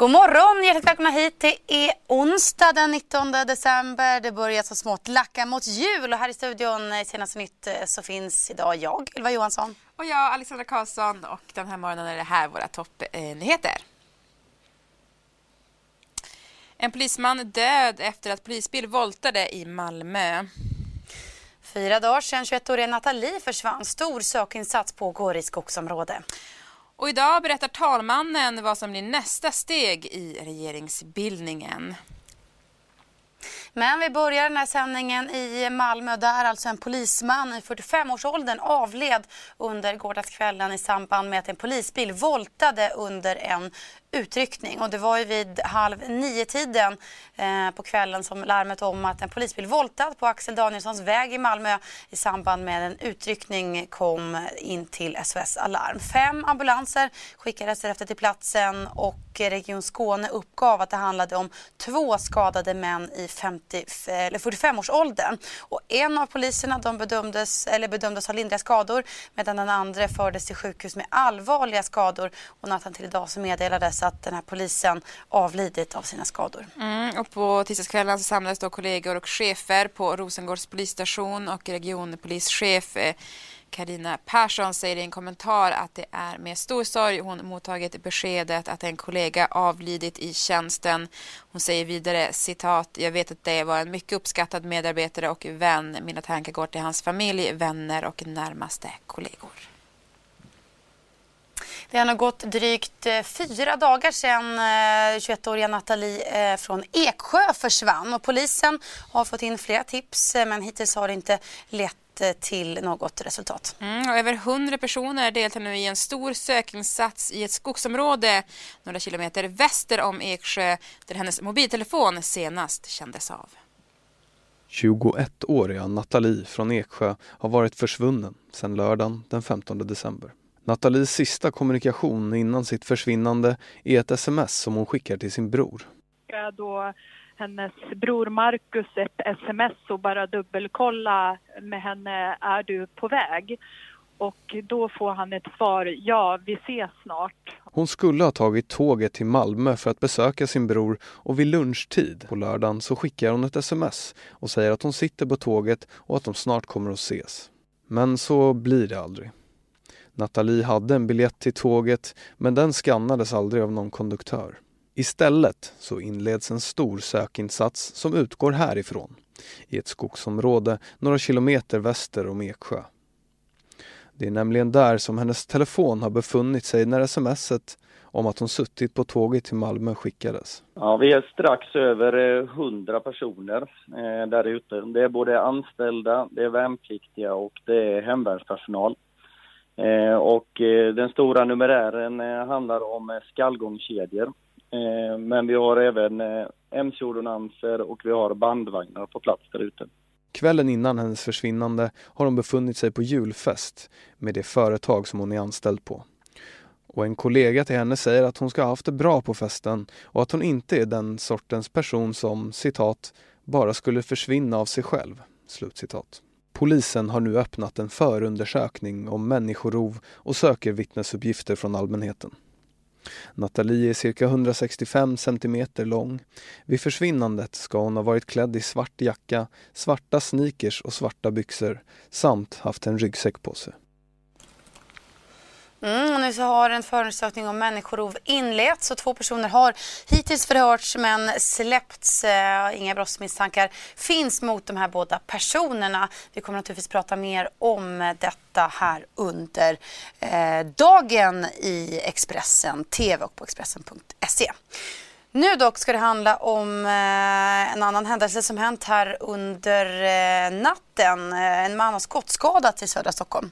God morgon! Hjärtligt välkomna hit. Det är onsdag den 19 december. Det börjar så smått lacka mot jul och här i studion i Senaste Nytt eh, så finns idag jag, Ylva Johansson. Och jag, Alexandra Karlsson och den här morgonen är det här våra toppnyheter. En polisman död efter att polisbil voltade i Malmö. Fyra dagar sedan 21-åriga Nathalie försvann. Stor sökinsats pågår i skogsområde. Och idag berättar talmannen vad som blir nästa steg i regeringsbildningen. Men vi börjar den här sändningen i Malmö där alltså en polisman i 45-årsåldern avled under gårdagskvällen i samband med att en polisbil voltade under en utryckning. Och det var ju vid halv nio-tiden eh, på kvällen som larmet om att en polisbil voltat på Axel Danielssons väg i Malmö i samband med en utryckning kom in till SOS Alarm. Fem ambulanser skickades därefter till platsen och Region Skåne uppgav att det handlade om två skadade män i 45-årsåldern. Och en av poliserna de bedömdes, eller bedömdes ha lindriga skador medan den andra fördes till sjukhus med allvarliga skador. Och natten till idag så meddelades att den här polisen avlidit av sina skador. Mm, och på tisdagskvällen så samlades då kollegor och chefer på Rosengårds polisstation och regionpolischef eh, Karina Persson säger i en kommentar att det är med stor sorg hon mottagit beskedet att en kollega avlidit i tjänsten. Hon säger vidare citat, jag vet att det var en mycket uppskattad medarbetare och vän. Mina tankar går till hans familj, vänner och närmaste kollegor. Det har gått drygt eh, fyra dagar sedan 21-åriga eh, Nathalie eh, från Eksjö försvann. Och polisen har fått in flera tips men hittills har det inte lett till något resultat. Mm, över 100 personer deltar nu i en stor sökinsats i ett skogsområde några kilometer väster om Eksjö där hennes mobiltelefon senast kändes av. 21-åriga Nathalie från Eksjö har varit försvunnen sedan lördagen den 15 december. Nathalies sista kommunikation innan sitt försvinnande är ett sms som hon skickar till sin bror. Då hennes bror Marcus ett sms och bara dubbelkolla med henne, är du på väg? Och då får han ett svar, ja vi ses snart. Hon skulle ha tagit tåget till Malmö för att besöka sin bror och vid lunchtid på lördagen så skickar hon ett sms och säger att hon sitter på tåget och att de snart kommer att ses. Men så blir det aldrig. Nathalie hade en biljett till tåget men den skannades aldrig av någon konduktör. Istället så inleds en stor sökinsats som utgår härifrån, i ett skogsområde några kilometer väster om Eksjö. Det är nämligen där som hennes telefon har befunnit sig när smset om att hon suttit på tåget till Malmö skickades. Ja, vi är strax över eh, 100 personer eh, där ute. Det är både anställda, det är värnpliktiga och det är hemvärnspersonal. Eh, och eh, den stora numerären eh, handlar om eh, skallgångskedjor. Eh, men vi har även eh, mc-ordonanser och vi har bandvagnar på plats där ute. Kvällen innan hennes försvinnande har hon befunnit sig på julfest med det företag som hon är anställd på. Och en kollega till henne säger att hon ska ha haft det bra på festen och att hon inte är den sortens person som, citat, bara skulle försvinna av sig själv. Slutcitat. Polisen har nu öppnat en förundersökning om människorov och söker vittnesuppgifter från allmänheten. Nathalie är cirka 165 centimeter lång. Vid försvinnandet ska hon ha varit klädd i svart jacka, svarta sneakers och svarta byxor samt haft en ryggsäck på sig. Mm, och nu så har en förundersökning om människorov inletts och två personer har hittills förhörts men släppts. Eh, inga brottsmisstankar finns mot de här båda personerna. Vi kommer naturligtvis prata mer om detta här under eh, dagen i Expressen TV och på Expressen.se. Nu dock ska det handla om eh, en annan händelse som hänt här under eh, natten. Eh, en man har skottskadats i södra Stockholm.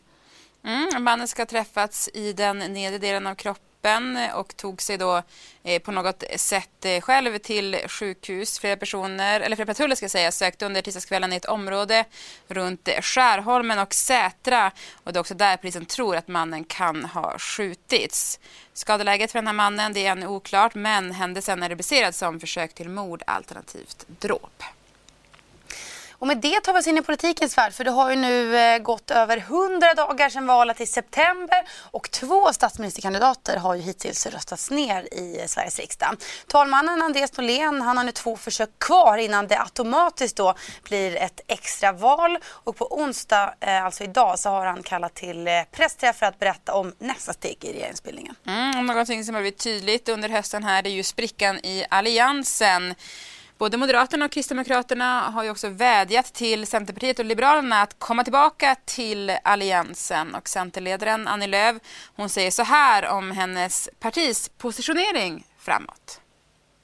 Mm, mannen ska ha träffats i den nedre delen av kroppen och tog sig då eh, på något sätt eh, själv till sjukhus. Flera personer, eller flera patruller ska säga, sökte under tisdagskvällen i ett område runt Skärholmen och Sätra. Och det är också där polisen tror att mannen kan ha skjutits. Skadeläget för den här mannen det är ännu oklart men händelsen är rubricerad som försök till mord alternativt dråp. Och med det tar vi oss in i politikens värld för det har ju nu eh, gått över 100 dagar sedan valet i september och två statsministerkandidater har ju hittills röstats ner i eh, Sveriges riksdag. Talmannen Andreas Norlén han har nu två försök kvar innan det automatiskt då blir ett extra val och på onsdag, eh, alltså idag, så har han kallat till pressträff för att berätta om nästa steg i regeringsbildningen. Mm, någonting som har blivit tydligt under hösten här är ju sprickan i alliansen. Både Moderaterna och Kristdemokraterna har ju också vädjat till Centerpartiet och Liberalerna att komma tillbaka till Alliansen. Och Centerledaren Annie Lööf hon säger så här om hennes partis positionering framåt.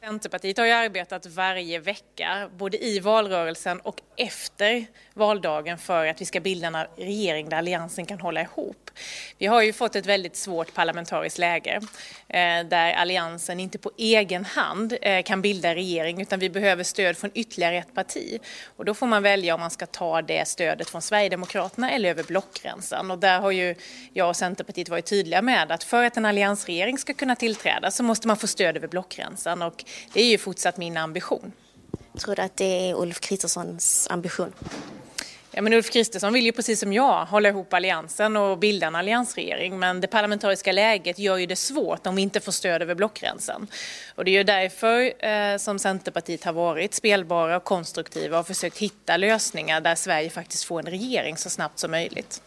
Centerpartiet har ju arbetat varje vecka, både i valrörelsen och efter valdagen för att vi ska bilda en regering där Alliansen kan hålla ihop. Vi har ju fått ett väldigt svårt parlamentariskt läge eh, där Alliansen inte på egen hand eh, kan bilda regering utan vi behöver stöd från ytterligare ett parti. Och då får man välja om man ska ta det stödet från Sverigedemokraterna eller över blockgränsen. Och där har ju jag och Centerpartiet varit tydliga med att för att en alliansregering ska kunna tillträda så måste man få stöd över blockgränsen och det är ju fortsatt min ambition. Tror du att det är Ulf Kristerssons ambition? Ja, men Ulf Kristersson vill ju precis som jag hålla ihop alliansen och bilda en alliansregering. Men det parlamentariska läget gör ju det svårt om vi inte får stöd över blockgränsen. Och det är ju därför eh, som Centerpartiet har varit spelbara och konstruktiva och försökt hitta lösningar där Sverige faktiskt får en regering så snabbt som möjligt.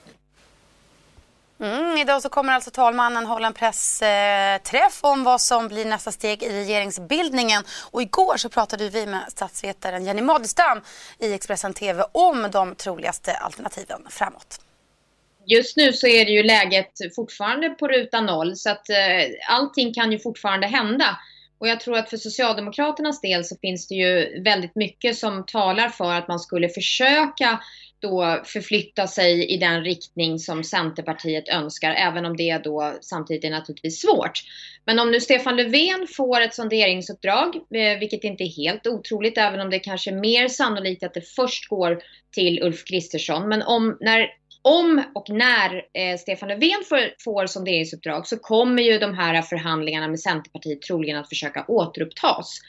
Mm, idag så kommer alltså talmannen hålla en pressträff om vad som blir nästa steg i regeringsbildningen. Och igår så pratade vi med statsvetaren Jenny Madestam i Expressen TV om de troligaste alternativen framåt. Just nu så är det ju läget fortfarande på ruta noll så att eh, allting kan ju fortfarande hända. Och jag tror att för Socialdemokraternas del så finns det ju väldigt mycket som talar för att man skulle försöka då förflytta sig i den riktning som Centerpartiet önskar, även om det då samtidigt är naturligtvis svårt. Men om nu Stefan Löfven får ett sonderingsuppdrag, eh, vilket inte är helt otroligt, även om det kanske är mer sannolikt att det först går till Ulf Kristersson. Men om, när, om och när eh, Stefan Löfven får, får sonderingsuppdrag så kommer ju de här förhandlingarna med Centerpartiet troligen att försöka återupptas.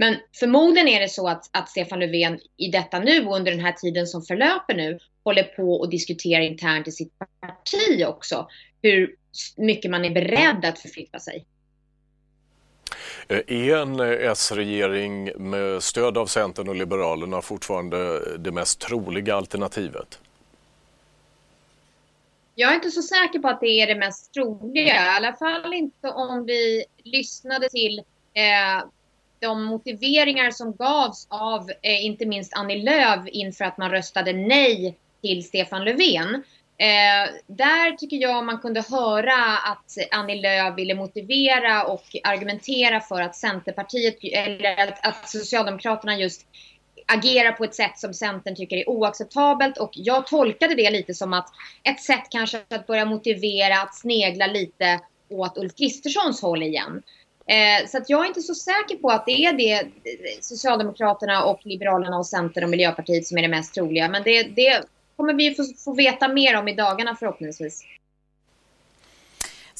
Men förmodligen är det så att, att Stefan Löfven i detta nu och under den här tiden som förlöper nu håller på och diskuterar internt i sitt parti också hur mycket man är beredd att förflytta sig. Är en S-regering med stöd av Centern och Liberalerna fortfarande det mest troliga alternativet? Jag är inte så säker på att det är det mest troliga. I alla fall inte om vi lyssnade till eh, de motiveringar som gavs av eh, inte minst Annie Lööf inför att man röstade nej till Stefan Löfven. Eh, där tycker jag man kunde höra att Annie Lööf ville motivera och argumentera för att Centerpartiet, eller att, att Socialdemokraterna just agerar på ett sätt som Centern tycker är oacceptabelt och jag tolkade det lite som att ett sätt kanske att börja motivera att snegla lite åt Ulf Kristerssons håll igen. Eh, så att jag är inte så säker på att det är det eh, Socialdemokraterna och Liberalerna och Centern och Miljöpartiet som är det mest troliga. Men det, det kommer vi få, få veta mer om i dagarna förhoppningsvis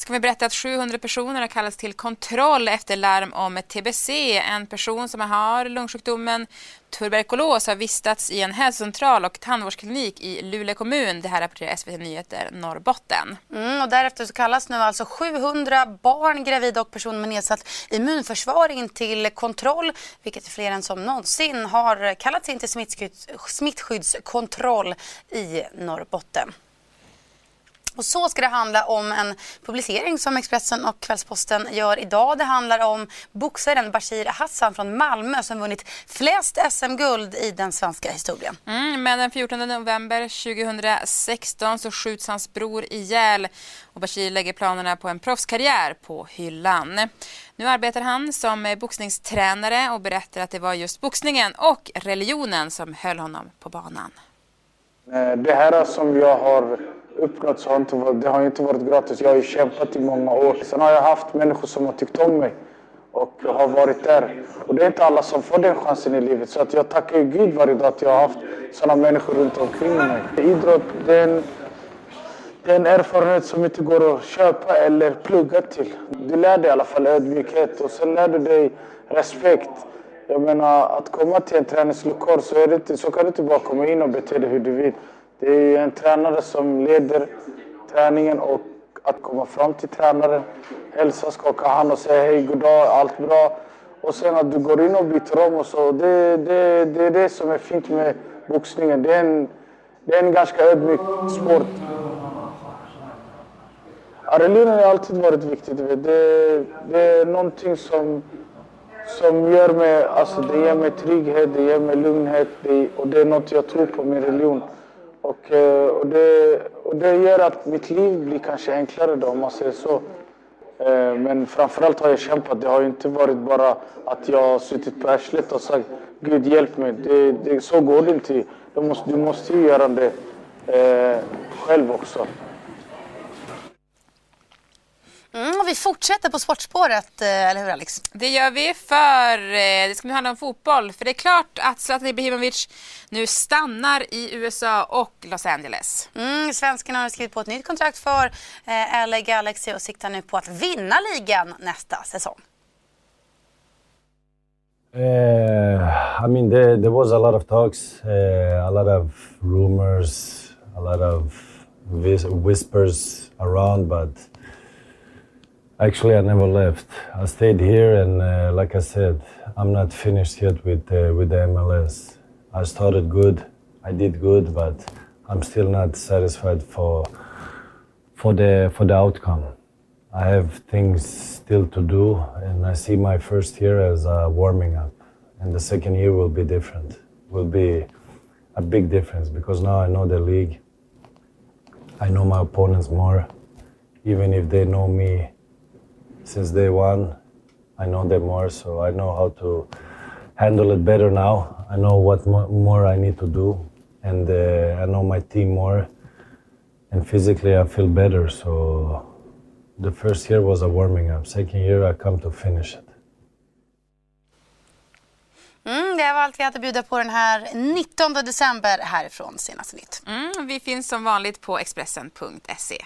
kan vi berätta att 700 personer har kallats till kontroll efter larm om TBC. En person som har lungsjukdomen tuberkulos har vistats i en hälsocentral och tandvårdsklinik i Luleå kommun. Det här rapporterar SVT Nyheter Norrbotten. Mm, och därefter så kallas nu alltså 700 barn, gravida och personer med nedsatt immunförsvar in till kontroll, vilket är fler än som någonsin har kallats in till smittskydds smittskyddskontroll i Norrbotten. Och så ska det handla om en publicering som Expressen och Kvällsposten gör idag. Det handlar om boxaren Bashir Hassan från Malmö som vunnit flest SM-guld i den svenska historien. Mm, men den 14 november 2016 så skjuts hans bror ihjäl och Bashir lägger planerna på en proffskarriär på hyllan. Nu arbetar han som boxningstränare och berättar att det var just boxningen och religionen som höll honom på banan. Eh, det här som jag har uppnått så har inte varit, det har inte varit gratis. Jag har ju kämpat i många år. Sen har jag haft människor som har tyckt om mig och har varit där. Och det är inte alla som får den chansen i livet. Så att jag tackar ju Gud varje dag att jag har haft sådana människor runt omkring mig. Idrott, det är en, det är en erfarenhet som inte går att köpa eller plugga till. Du lär dig i alla fall ödmjukhet och sen lär du dig respekt. Jag menar, att komma till en träningslokal så, är det inte, så kan du inte bara komma in och bete dig hur du vill. Det är en tränare som leder träningen och att komma fram till tränaren, hälsa, skaka hand och säga hej, god dag, allt bra. Och sen att du går in och byter om och så. Det, det, det är det som är fint med boxningen. Det är en, det är en ganska ödmjuk sport. Religionen har alltid varit viktigt. Det, det är någonting som, som gör mig, alltså det ger mig trygghet, det ger mig lugnhet det, och det är något jag tror på, min religion. Och, eh, och, det, och det gör att mitt liv blir kanske enklare då, om man säger så. Eh, men framförallt har jag kämpat. Det har inte varit bara att jag har suttit på arslet och sagt Gud hjälp mig. Det, det, så går det inte. Du måste, du måste ju göra det eh, själv också. Mm, och vi fortsätter på sportspåret, eh, eller hur Alex? Det gör vi för eh, det ska nu handla om fotboll. För det är klart att Zlatan Ibrahimovic nu stannar i USA och Los Angeles. Mm, svenskarna har skrivit på ett nytt kontrakt för eh, LA Galaxy och siktar nu på att vinna ligan nästa säsong. Uh, I mean, there, there was a lot of talks, uh, a lot of rumors, a lot of whis whispers around, but actually, I never left. I stayed here, and uh, like I said, I'm not finished yet with uh, with the MLS. I started good, I did good, but I'm still not satisfied for for the for the outcome. I have things still to do, and I see my first year as a warming up, and the second year will be different. Will be a big difference because now I know the league. I know my opponents more, even if they know me since day one. I know them more, so I know how to handle it better now. I know what more I need to do, and uh, I know my team more. And physically, I feel better. So the first year was a warming up. Second year, I come to finish it. Mm, det var allt vi hade att bjuda på den här 19 december härifrån Senaste Nytt. Mm, vi finns som vanligt på Expressen.se.